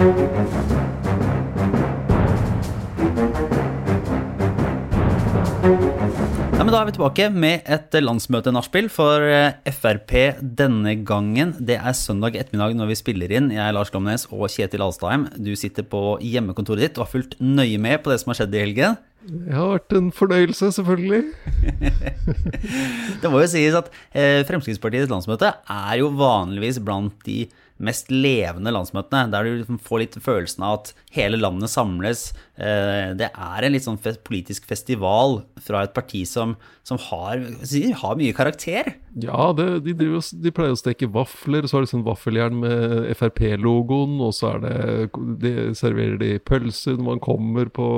Ja, men Da er vi tilbake med et landsmøtenachspiel for eh, Frp denne gangen. Det er søndag ettermiddag når vi spiller inn. Jeg er Lars Glomnes og Kjetil Alstheim. Du sitter på hjemmekontoret ditt og har fulgt nøye med på det som har skjedd i helgen. Det har vært en fornøyelse, selvfølgelig. det må jo sies at eh, Fremskrittspartiets landsmøte er jo vanligvis blant de mest levende landsmøtene, der du liksom får litt følelsen av at hele landet samles. Eh, det er en litt sånn politisk festival fra et parti som, som har, har, mye karakter. Ja, det, de, driver, de, pleier å steke vafler, så har de sånn vaffeljern med Frp-logoen, og så er det, de serverer de pølser når man kommer på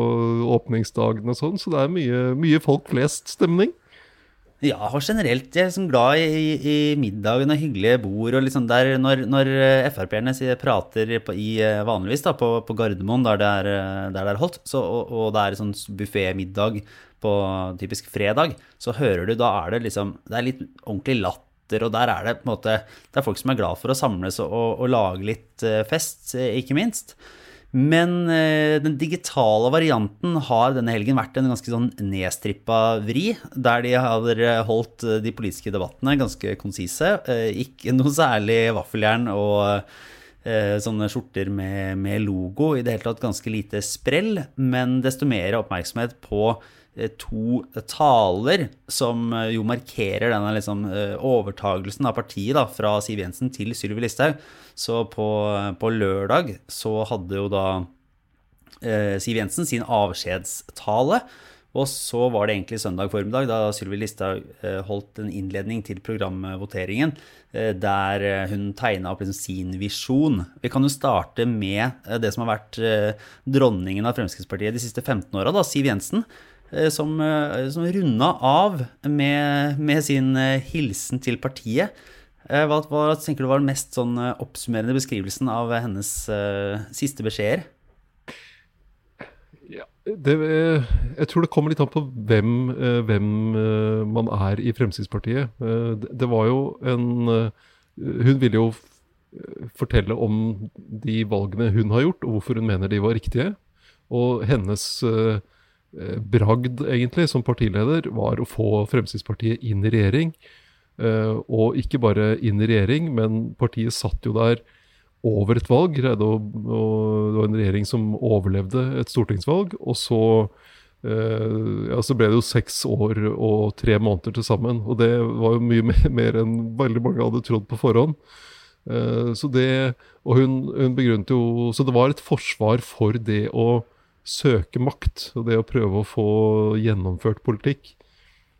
åpningsdagen og sånn, så det er mye, mye folk flest-stemning. Ja, og generelt. Jeg er liksom glad i, i middagen og hyggelige bord. og liksom der Når, når eh, Frp-erne prater på, i, eh, vanligvis da, på, på Gardermoen, der det er, eh, der det er holdt, så, og, og, det er sånn buffé-middag på typisk fredag, så hører du Da er det liksom Det er litt ordentlig latter, og der er det på en måte Det er folk som er glad for å samles og, og lage litt fest, ikke minst. Men eh, den digitale varianten har denne helgen vært en ganske sånn nedstrippa vri, der de har holdt eh, de politiske debattene ganske konsise. Eh, ikke noe særlig vaffeljern og sånne skjorter med, med, logo. I det hele tatt ganske lite sprell, men desto mer oppmerksomhet på to taler som jo markerer denne liksom, overtagelsen av partiet da, fra Siv Jensen til Sylvi Listhaug. Så på, på lørdag så hadde jo da eh, Siv Jensen sin avskjedstale. Og så var det egentlig søndag formiddag da Sylvi Listhaug eh, holdt en innledning til programvoteringen eh, der eh, hun tegna opp liksom sin visjon. Vi kan jo starte med det som har vært dronningen av Fremskrittspartiet de siste 15 åra, Siv Jensen. Som, som runda av med, med sin hilsen til partiet. Eh, hva, hva, tenker du var den mest sånn eh, oppsummerende beskrivelsen av hennes uh, siste beskjeder? Ja, det, jeg tror det kommer litt an på hvem, uh, hvem uh, man er i Fremskrittspartiet. Det, var jo en Hun ville jo fortelle om de valgene hun har gjort, og hvorfor hun mener de var riktige. Og hennes bragd, egentlig, som partileder, var å få Fremskrittspartiet inn i regjering. Uh, og ikke bare inn i regjering, men partiet satt jo der over et valg. Greide å, det var en regjering som overlevde et stortingsvalg. Og så, eh, ja, så ble det jo seks år og tre måneder til sammen. Og det var jo mye mer, mer enn veldig mange hadde trodd på forhånd. Uh, så det, og hun, hun begrunnet jo Så det var et forsvar for det å søke makt, og det å prøve å få gjennomført politikk.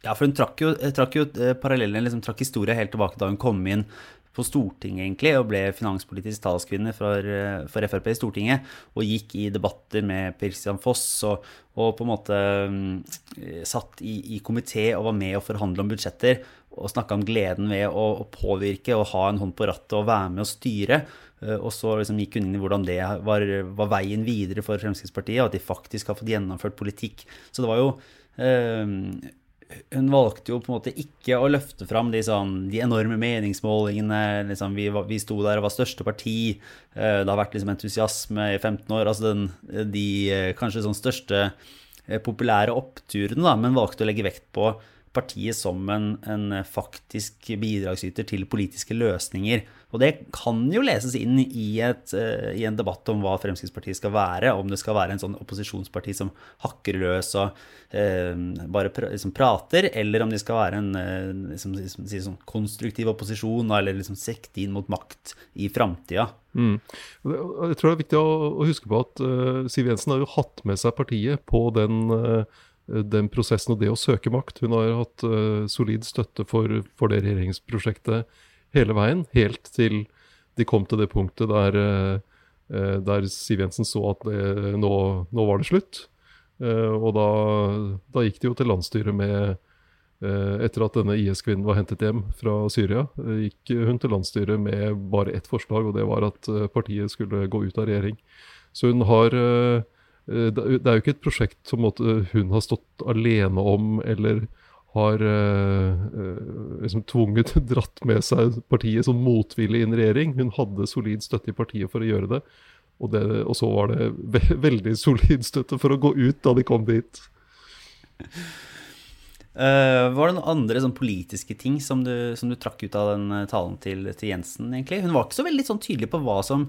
Ja, for hun trakk jo, trakk jo eh, parallellen, liksom trakk historia helt tilbake da hun kom inn på Stortinget egentlig, og ble finanspolitisk talskvinne for, eh, for, Frp i Stortinget. Og gikk i debatter med Per Christian Foss og, og på en måte um, satt i, i komité og var med å forhandle om budsjetter. Og snakka om gleden ved å, å, påvirke og ha en hånd på rattet og være med å styre. Og så liksom gikk hun inn i hvordan det var, var, veien videre for Fremskrittspartiet, og at de faktisk har fått gjennomført politikk. Så det var jo eh, hun valgte jo på en måte ikke å løfte fram de, sånn, de enorme meningsmålingene. Liksom, vi, vi, sto der og var største parti. Eh, det har vært liksom entusiasme i 15 år. Altså den, de eh, kanskje sånn største eh, populære oppturene, da, men valgte å legge vekt på partiet som en, en, faktisk bidragsyter til politiske løsninger. Og det kan jo leses inn i, et, uh, i, en debatt om hva Fremskrittspartiet skal være. Om det skal være en sånn opposisjonsparti som hakker løs og eh, bare pr liksom prater, eller om de skal være en uh, liksom, liksom, sånn konstruktiv opposisjon, eller liksom sekte inn mot makt i framtida. Mm. Jeg tror det er viktig å, å huske på at Siv Jensen har jo hatt med seg partiet på den Eh, den prosessen og det å søke makt. Hun har hatt uh, solid støtte for, for, det regjeringsprosjektet hele veien, helt til de kom til det punktet der, uh, der Siv Jensen så at det, nå, nå, var det slutt. Uh, og da, da, gikk de jo til landsstyret med Etter at denne IS-kvinnen var hentet hjem fra Syria, gikk hun til landsstyret med bare ett forslag, og det var at partiet skulle gå ut av regjering. Så hun har det er jo ikke et prosjekt som hun har stått alene om, eller har uh, liksom tvunget, dratt med seg partiet som motvillig inn i regjering. Hun hadde solid støtte i partiet for å gjøre det. Og, det, og så var det ve veldig solid støtte for å gå ut da de kom dit. Uh, var det noen andre sånn, politiske ting som du, som du, trakk ut av den eh, talen til, til, Jensen? egentlig? Hun var ikke så veldig sånn tydelig på hva som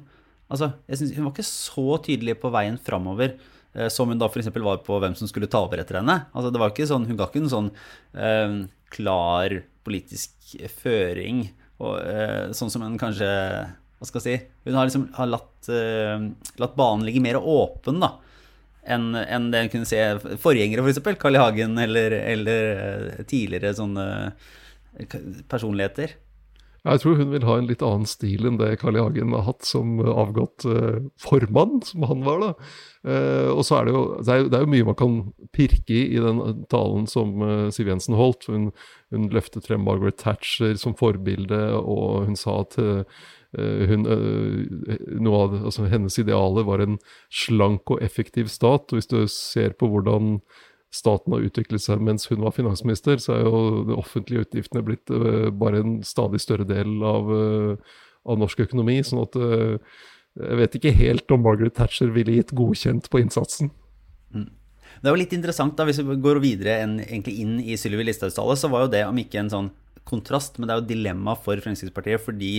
altså, jeg synes Hun var ikke så tydelig på veien framover eh, som hun da f.eks. var på hvem som skulle ta over etter henne. Altså, det var ikke sånn, hun ga ikke en sånn eh, klar politisk føring, og, sånn som hun kanskje Hva skal jeg si Hun har liksom har latt, latt banen ligge mer åpen, da enn en det hun kunne se forgjengere, f.eks. For Carl I. Hagen eller, eller, eh, tidligere sånne eh, personligheter. Jeg tror hun vil ha en litt annen stil enn det Carl I. Hagen har hatt som avgått uh, formann, som han var. da. Uh, og så er det, jo, det, er det er jo mye man kan pirke i i den talen som Siv Jensen holdt. Hun, hun løftet frem Margaret Thatcher som forbilde, og hun sa at Eh, hun, eh, av altså Hennes idealer var en slank og effektiv stat. og Hvis du ser på hvordan staten har utviklet seg mens hun var finansminister, så er jo de offentlige utgiftene blitt uh, bare en stadig større del av, uh, av norsk økonomi. sånn at uh, jeg vet ikke helt om Margaret Thatcher ville gitt godkjent på innsatsen. Mm. Det jo litt interessant da, Hvis vi går videre enn, egentlig inn i Sylvi Listhaugs tale, så var jo det om ikke en sånn kontrast, men det er jo dilemma for Fremskrittspartiet. Fordi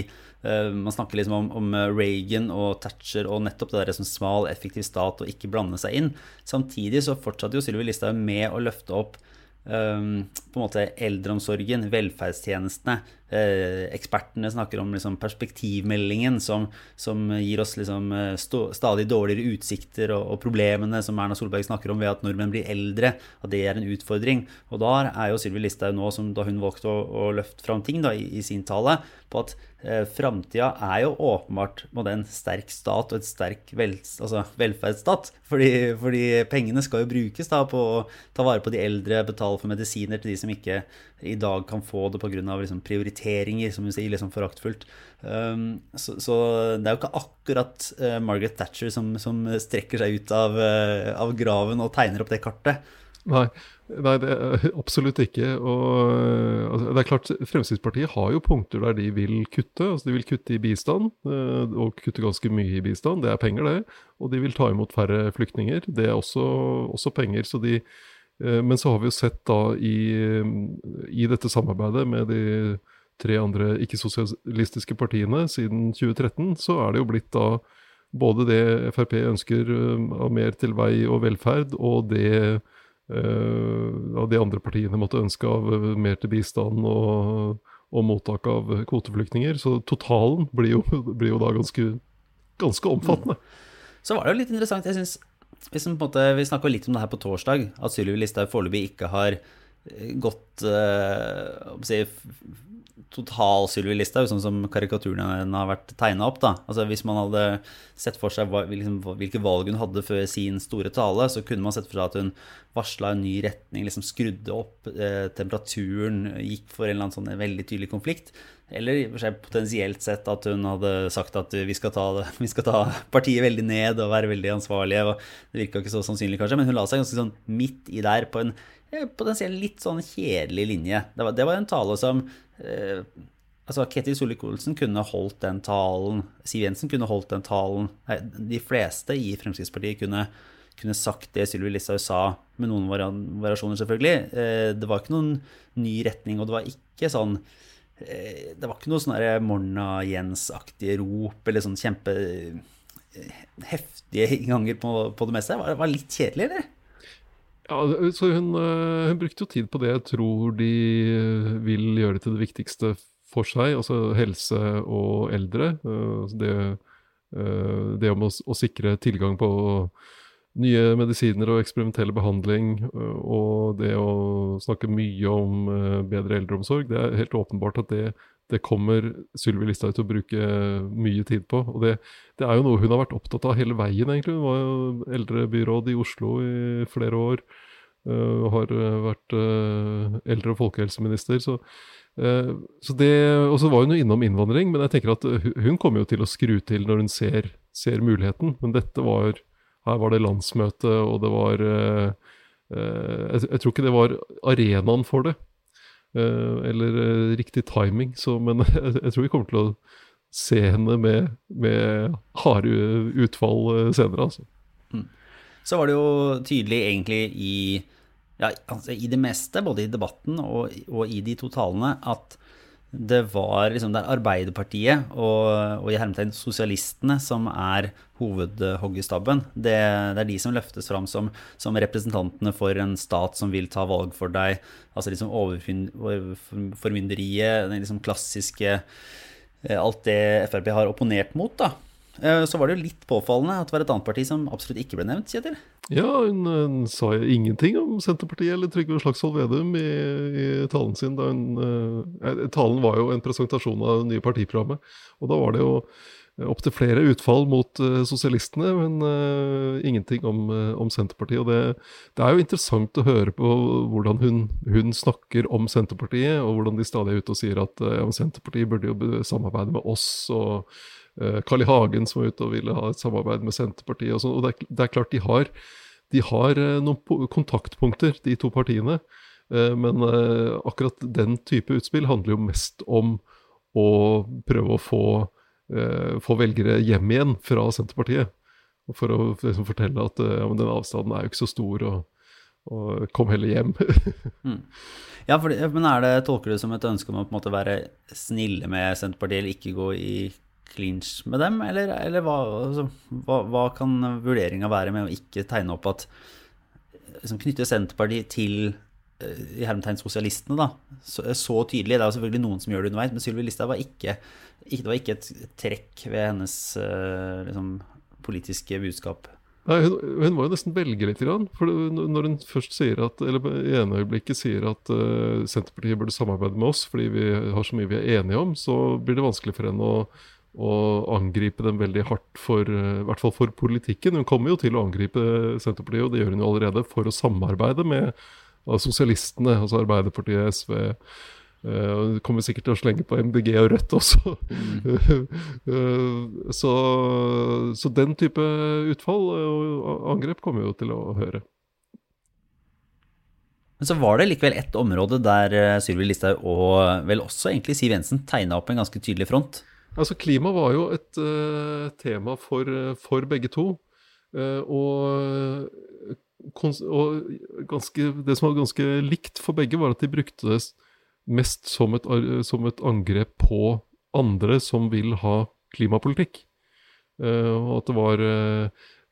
uh, man snakker liksom om, om, eh, Reagan og Thatcher og nettopp det der som smal, effektiv stat og ikke blande seg inn. Samtidig så fortsatte jo Sylvi Listhaug med å løfte opp um, på en måte eldreomsorgen, velferdstjenestene, ekspertene snakker om liksom, perspektivmeldingen som, som, gir oss liksom, eh, stå, stadig dårligere utsikter, og, og, problemene som Erna Solberg snakker om ved at nordmenn blir eldre, at det er en utfordring. Og da er jo Sylvi Listhaug nå, som da hun valgte å, å løfte fram ting da, i, i, sin tale, på at eh, framtida er jo åpenbart både en sterk stat og et sterk vel, altså, velferdsstat. Fordi, fordi, pengene skal jo brukes da, på å ta vare på de eldre, betale for medisiner til de som ikke i dag kan få det pga. Liksom, prioriteringer, som hun sier, liksom foraktfullt. Um, så, så, det er jo ikke akkurat uh, Margaret Thatcher som, som, strekker seg ut av, uh, av, graven og tegner opp det kartet. Nei, nei det er absolutt ikke. Og, altså, det er klart, Fremskrittspartiet har jo punkter der de vil kutte. altså De vil kutte i bistand, og kutte ganske mye i bistand. Det er penger, det. Og de vil ta imot færre flyktninger. Det er også, også penger. så de Eh, men så har vi jo sett da i, i dette samarbeidet med de tre andre ikke-sosialistiske partiene siden 2013, så er det jo blitt da både det Frp ønsker eh, av mer til vei og velferd, og det av de andre partiene måtte ønske av mer til bistand og, og mottak av kvoteflyktninger. Så totalen blir jo, blir jo da ganske, ganske omfattende. Så var det jo litt interessant. Jeg synes måte, Vi snakka litt om det her på torsdag, at Sylvi Listhaug foreløpig ikke har eh, gått uh, si, total Sylvi Listhaug, sånn som karikaturene har vært tegna opp. da. Altså Hvis man hadde sett for seg liksom, hvilke valg hun hadde før sin store tale, så kunne man sett for seg at hun varsla en ny retning, liksom skrudde opp eh, temperaturen, gikk for en eller annen sånn veldig tydelig konflikt. Eller potensielt sett at hun hadde sagt at vi skal, ta, vi skal ta partiet veldig ned og være veldig ansvarlige. og Det virka ikke så sannsynlig, kanskje, men hun la seg ganske sånn midt i der på en potensielt litt sånn kjedelig linje. Det var, det var en tale som eh, altså Ketil Solvik-Olsen kunne holdt den talen. Siv Jensen kunne holdt den talen. Nei, de fleste i Fremskrittspartiet kunne, kunne sagt det Sylvi Listhaug sa, med noen variasjoner, selvfølgelig. Eh, det var ikke noen ny retning, og det var ikke sånn Eh, det var ikke noe sånn Morna-Jens-aktige rop eller sånn kjempe eh, heftige ganger på, på det meste. Det var litt kjedelig, eller? Ja, så hun, eh, hun, brukte jo tid på det jeg tror de vil gjøre til det viktigste for seg, altså helse og eldre. Det, det om å, å sikre tilgang på nye medisiner og eksperimentell behandling og det å snakke mye om bedre eldreomsorg, det er helt åpenbart at det, det kommer Sylvi Listhaug til å bruke mye tid på. Og det, det, er jo noe hun har vært opptatt av hele veien, egentlig. Hun var jo eldrebyråd i Oslo i flere år. Uh, har vært uh, eldre- og folkehelseminister. Så, uh, så det, og så var hun jo innom innvandring, men jeg tenker at hun kommer jo til å skru til når hun ser, ser muligheten. Men dette var her var det landsmøte, og det var jeg, jeg, tror ikke det var arenaen for det. Eh, eller riktig timing, så, men jeg, tror vi kommer til å se henne med, med harde utfall senere, altså. Så var det jo tydelig egentlig i, ja, altså i det meste, både i debatten og, og i de to talene, at det var liksom det er Arbeiderpartiet og, og i hermetegn sosialistene som er hovedhoggestabben. Det, det, er de som løftes fram som, som, representantene for en stat som vil ta valg for deg. Altså liksom overformynderiet, den liksom klassiske eh, Alt det Frp har opponert mot, da. Eh, så var det jo litt påfallende at det var et annet parti som absolutt ikke ble nevnt, Kjetil. Ja, hun, hun sa ingenting om Senterpartiet eller Trygve Slagsvold Vedum i, i, talen sin. Hun, uh, talen var jo en presentasjon av det nye partiprogrammet. Og da var det jo opptil flere utfall mot sosialistene, men ingenting om, om, Senterpartiet. Og det, det, er jo interessant å høre på hvordan hun, hun, snakker om Senterpartiet, og hvordan de stadig er ute og sier at Senterpartiet burde jo samarbeide med oss. og Eh, Carl I. Hagen som var ute og ville ha et samarbeid med Senterpartiet. Og, sånt, og det, er, det, er, klart de har, de har eh, noen kontaktpunkter, de to partiene. Eh, men akkurat den type utspill handler jo mest om å prøve å få, få velgere hjem igjen fra Senterpartiet. For å liksom, fortelle at ja, den avstanden er jo ikke så stor, og, og kom heller hjem. mm. Ja, for, men er det, Tolker du det som et ønske om å på en måte være snille med Senterpartiet, eller ikke gå i clinch med dem, eller, eller hva, altså, hva, hva, kan vurderinga være med å ikke tegne opp at liksom, Knytte Senterpartiet til i hermetegn sosialistene, da, så, så, tydelig. Det er jo selvfølgelig noen som gjør det underveis, men Sylvi Listhaug var ikke, ikke, det var ikke et trekk ved hennes uh, liksom, politiske budskap. Nei, hun, hun, må jo nesten velge litt. For når hun først sier at, eller i ene øyeblikket sier at uh, Senterpartiet burde samarbeide med oss fordi vi har så mye vi er enige om, så blir det vanskelig for henne å å angripe dem veldig hardt for, eh, i hvert fall for politikken. Hun kommer jo til å angripe Senterpartiet, og det gjør hun jo allerede, for å samarbeide med sosialistene, altså Arbeiderpartiet, SV. Uh, hun kommer sikkert til å slenge på MDG og Rødt også. Mm. uh, så, så, den type utfall og angrep kommer vi jo til å høre. Men så var det likevel ett område der Sylvi Listhaug og vel også egentlig Siv Jensen tegna opp en ganske tydelig front. Altså, klima var jo et uh, tema for, for, begge to. Uh, og, og ganske, det som var ganske likt for begge, var at de brukte det mest som et, som et angrep på andre som vil ha klimapolitikk. Uh, og at det var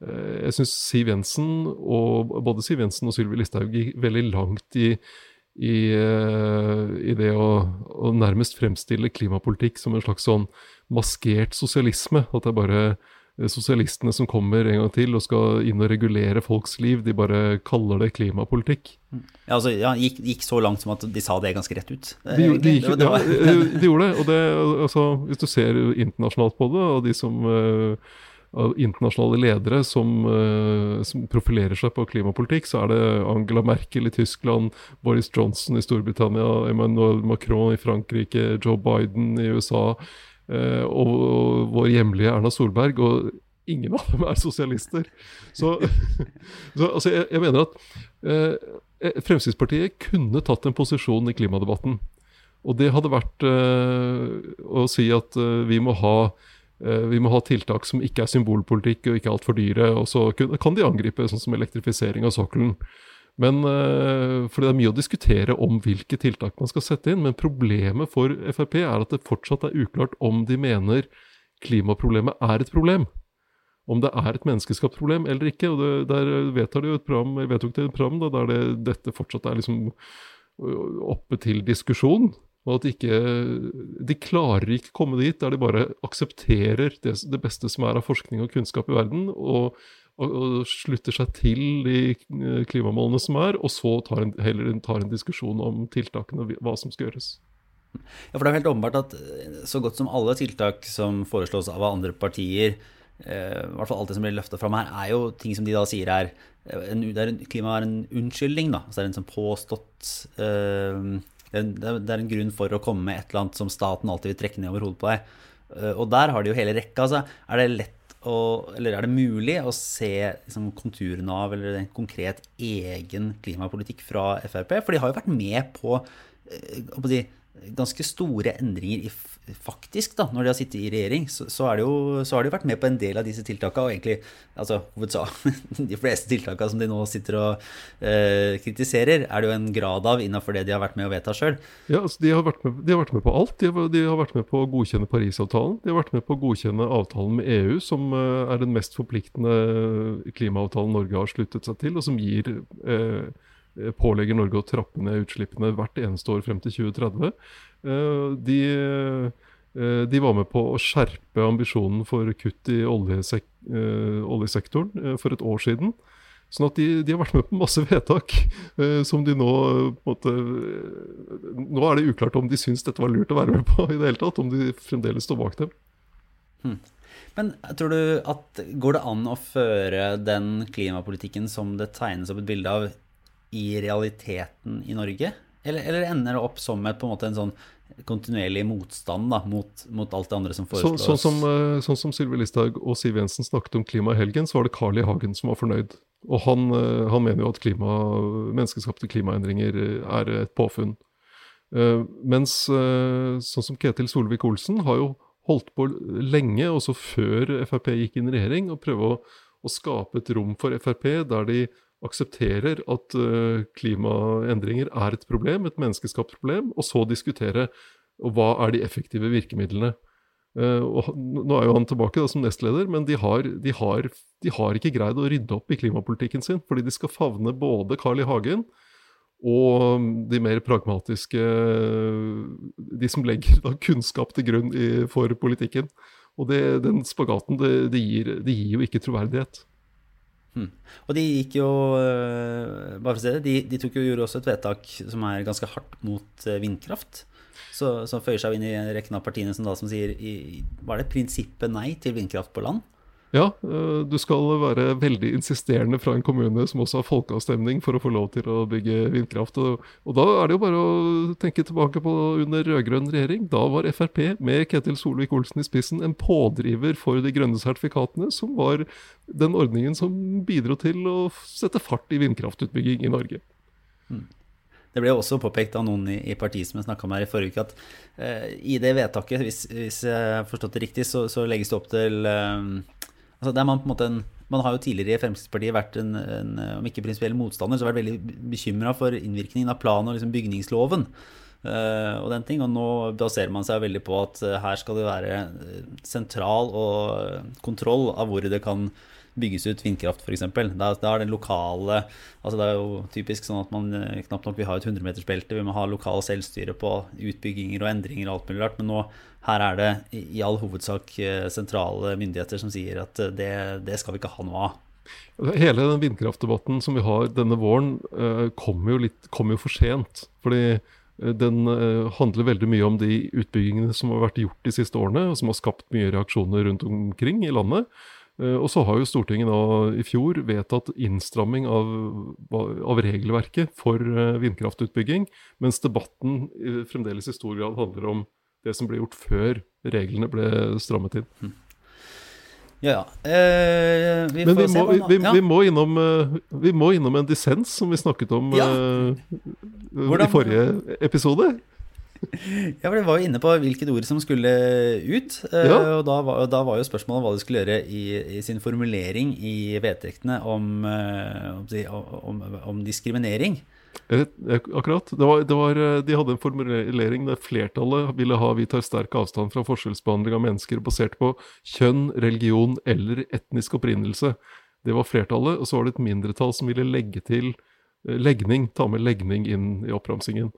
Jeg syns Siv Jensen, og både Siv Jensen og Sylvi Listhaug gikk veldig langt i i, uh, i det å, å, nærmest fremstille klimapolitikk som en slags sånn maskert sosialisme. At det er bare sosialistene som kommer en gang til og skal inn og regulere folks liv. De bare kaller det klimapolitikk. Ja, altså, ja, gikk, gikk så langt som at de sa det ganske rett ut? De, de, gikk, ja, de gjorde det. Og det, altså, hvis du ser internasjonalt på det, og de som uh, av internasjonale ledere som, som, profilerer seg på klimapolitikk, så er det Angela Merkel i Tyskland, Boris Johnson i Storbritannia, Emmanuel Macron i Frankrike, Joe Biden i USA og, og, vår hjemlige Erna Solberg. og Ingen av dem er sosialister. Så, så altså, jeg, jeg, mener at uh, Fremskrittspartiet kunne tatt en posisjon i klimadebatten. Og det hadde vært å si at vi må ha Eh, vi må ha tiltak som ikke er symbolpolitikk og ikke er altfor dyre. Og så kan de angripe sånn som elektrifisering av sokkelen. Men, fordi for Det er mye å diskutere om hvilke tiltak man skal sette inn. Men problemet for Frp er at det fortsatt er uklart om de mener klimaproblemet er et problem. Om det er et menneskeskapt problem eller ikke. og det, Der vedtar de jo et program, et program da, der det, dette fortsatt er liksom oppe til diskusjon. Og at de ikke De klarer ikke komme dit der de bare aksepterer det, det beste som er av forskning og kunnskap i verden, og, og, og slutter seg til de eh, klimamålene som er, og så tar en, heller tar en diskusjon om tiltakene, og hva som skal gjøres. Ja, for det er helt åpenbart at eh, så godt som alle tiltak som foreslås av andre partier, eh, i hvert fall alt det som blir løfta fram her, er jo ting som de da sier er en, er en, Klima er en unnskyldning, da. Altså det er en sånn påstått eh, det er en grunn for å komme med et eller annet som staten alltid vil trekke ned over hodet på deg. Og der har de jo hele rekka. Altså, er det lett å, eller er det mulig å se liksom, konturene av eller en konkret egen klimapolitikk fra Frp? For de har jo vært med på, eh, på de, ganske store endringer i faktisk, da, når de har sittet i regjering, så, så, jo, så har de vært med på en del av disse tiltakene, og egentlig altså, de fleste tiltakene som de nå sitter og eh, kritiserer, er det jo en grad av innenfor det de har vært med å vedta sjøl. Ja, altså, de, har vært med, de har vært med på alt. De har, de har, vært med på å godkjenne Parisavtalen. De har vært med på å godkjenne avtalen med EU, som uh, er den mest forpliktende klimaavtalen Norge har sluttet seg til, og som gir uh, pålegger Norge å trappe ned utslippene hvert eneste år frem til 2030. Eh, de, eh, de var med på å skjerpe ambisjonen for kutt i oljesek eh, oljesektoren for et år siden. Sånn at de, de, har vært med på masse vedtak som de nå på en måte, Nå er det uklart om de syns dette var lurt å være med på i det hele tatt, om de fremdeles står bak dem. Hmm. Men tror du at går det an å føre den klimapolitikken som det tegnes opp et bilde av, i realiteten i Norge? Eller, eller ender det opp som et, en, en sånn kontinuerlig motstand da, mot, mot, alt det andre som foreslås? Så, sånn som, uh, sånn som Sylvi Listhaug og Siv Jensen snakket om klima i helgen, så var det Carl I. Hagen som var fornøyd. Og han, uh, han mener jo at klima, menneskeskapte klimaendringer eh, er et påfunn. Mens sånn som Ketil Solvik-Olsen har jo holdt på lenge, også før Frp gikk inn i regjering, å prøve å, å skape et rom for Frp der de aksepterer at uh, klimaendringer er et problem, et menneskeskapt problem, og så diskutere og hva er de effektive virkemidlene. Uh, og nå er jo han tilbake da, som nestleder, men de har, de, har, de har, ikke greid å rydde opp i klimapolitikken sin. Fordi de skal favne både Carl I. Hagen og de mer pragmatiske De som legger da, kunnskap til grunn i, for politikken. Og det, den spagaten, det, det, gir, det gir jo ikke troverdighet. Hmm. Og de gikk jo eh, Bare for å si det, de, de tok jo, gjorde også et vedtak som er ganske hardt mot eh, vindkraft. Så, som føyer seg inn i rekken av partiene som da som sier i, Var det prinsippet nei til vindkraft på land? Ja, eh, du skal være veldig insisterende fra en kommune som også har folkeavstemning for å få lov til å bygge vindkraft. Og, da er det jo bare å tenke tilbake på under rød-grønn regjering. Da var Frp med Ketil Solvik-Olsen i spissen en pådriver for de grønne sertifikatene, som var den ordningen som bidro til å sette fart i vindkraftutbygging i Norge. Mm. Det ble også påpekt av noen i, i partiet som jeg snakka med her i forrige uke, at eh, i det vedtaket, hvis, hvis, jeg har forstått det riktig, så, så legges det opp til eh, Altså, man, en, man, har jo tidligere i Fremskrittspartiet vært en, en om ikke prinsipiell motstander, så vært veldig bekymra for innvirkningen av plan- og liksom bygningsloven. Uh, og den ting, og nå baserer man seg veldig på at uh, her skal det være eh, sentral og kontroll av hvor det kan bygges ut vindkraft, f.eks. Da, da er det lokale altså Det er jo typisk sånn at man knapt nok vil ha et 100-metersbelte, vi må ha lokal selvstyre på utbygginger og endringer og alt mulig rart. Men nå her er det i all hovedsak eh, sentrale myndigheter som sier at eh, det, det skal vi ikke ha noe av. Hele den vindkraftdebatten som vi har denne våren, eh, kommer jo, kom jo for sent. Fordi den handler veldig mye om de utbyggingene som har vært gjort de siste årene, og som har skapt mye reaksjoner rundt omkring i landet. Og så har jo Stortinget nå i fjor vedtatt innstramming av, av regelverket for vindkraftutbygging, mens debatten fremdeles i stor grad handler om det som ble gjort før reglene ble strammet inn. Hm. Ja, ja. Eh, vi Men vi må, vi, ja. vi, må innom, eh, vi må innom en dissens, som vi snakket om ja. i forrige episode. Ja, for Det var jo inne på hvilket ord som skulle ut. Ja. Og da var, da var, jo spørsmålet hva de skulle gjøre i, i sin formulering i vedtektene om, om, om, diskriminering. Akkurat. Det var, det var, eh, de hadde en formulering der flertallet ville ha 'vi tar sterk avstand fra forskjellsbehandling av mennesker basert på kjønn, religion eller etnisk opprinnelse'. Det var flertallet. Og så var det et mindretall som ville legge til eh, legning, ta med legning inn i oppramsingen.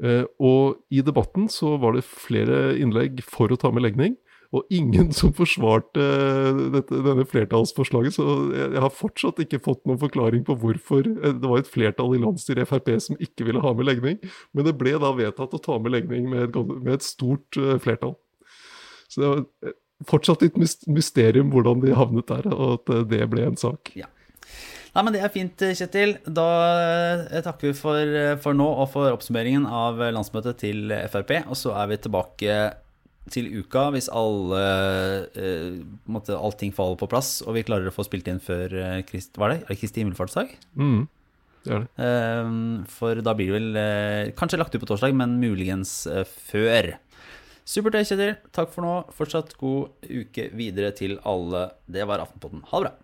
Eh, og i debatten så var det flere innlegg for å ta med legning og ingen som forsvarte dette, denne flertallsforslaget. Så jeg, har fortsatt ikke fått noen forklaring på hvorfor det var et flertall i landsstyret Frp som ikke ville ha med legning. Men det ble da vedtatt å ta med legning med et, med et stort flertall. Så det var eh, fortsatt et mysterium hvordan de havnet der, og at eh, det ble en sak. Ja. Nei, men Det er fint, Kjetil. Da takker vi for, for nå og for oppsummeringen av landsmøtet til Frp. Og så er vi tilbake til uka hvis alle eh, måtte, allting faller på plass og vi klarer å få spilt inn før Krist, er det? Er det Kristi himmelfartsdag? Mm. Gjerne. det. For da blir det vel eh, kanskje lagt ut på torsdag, men muligens eh, før. Supert, Kjetil. Takk for nå. Fortsatt god uke videre til alle. Det var Aftenpodden. Ha det bra.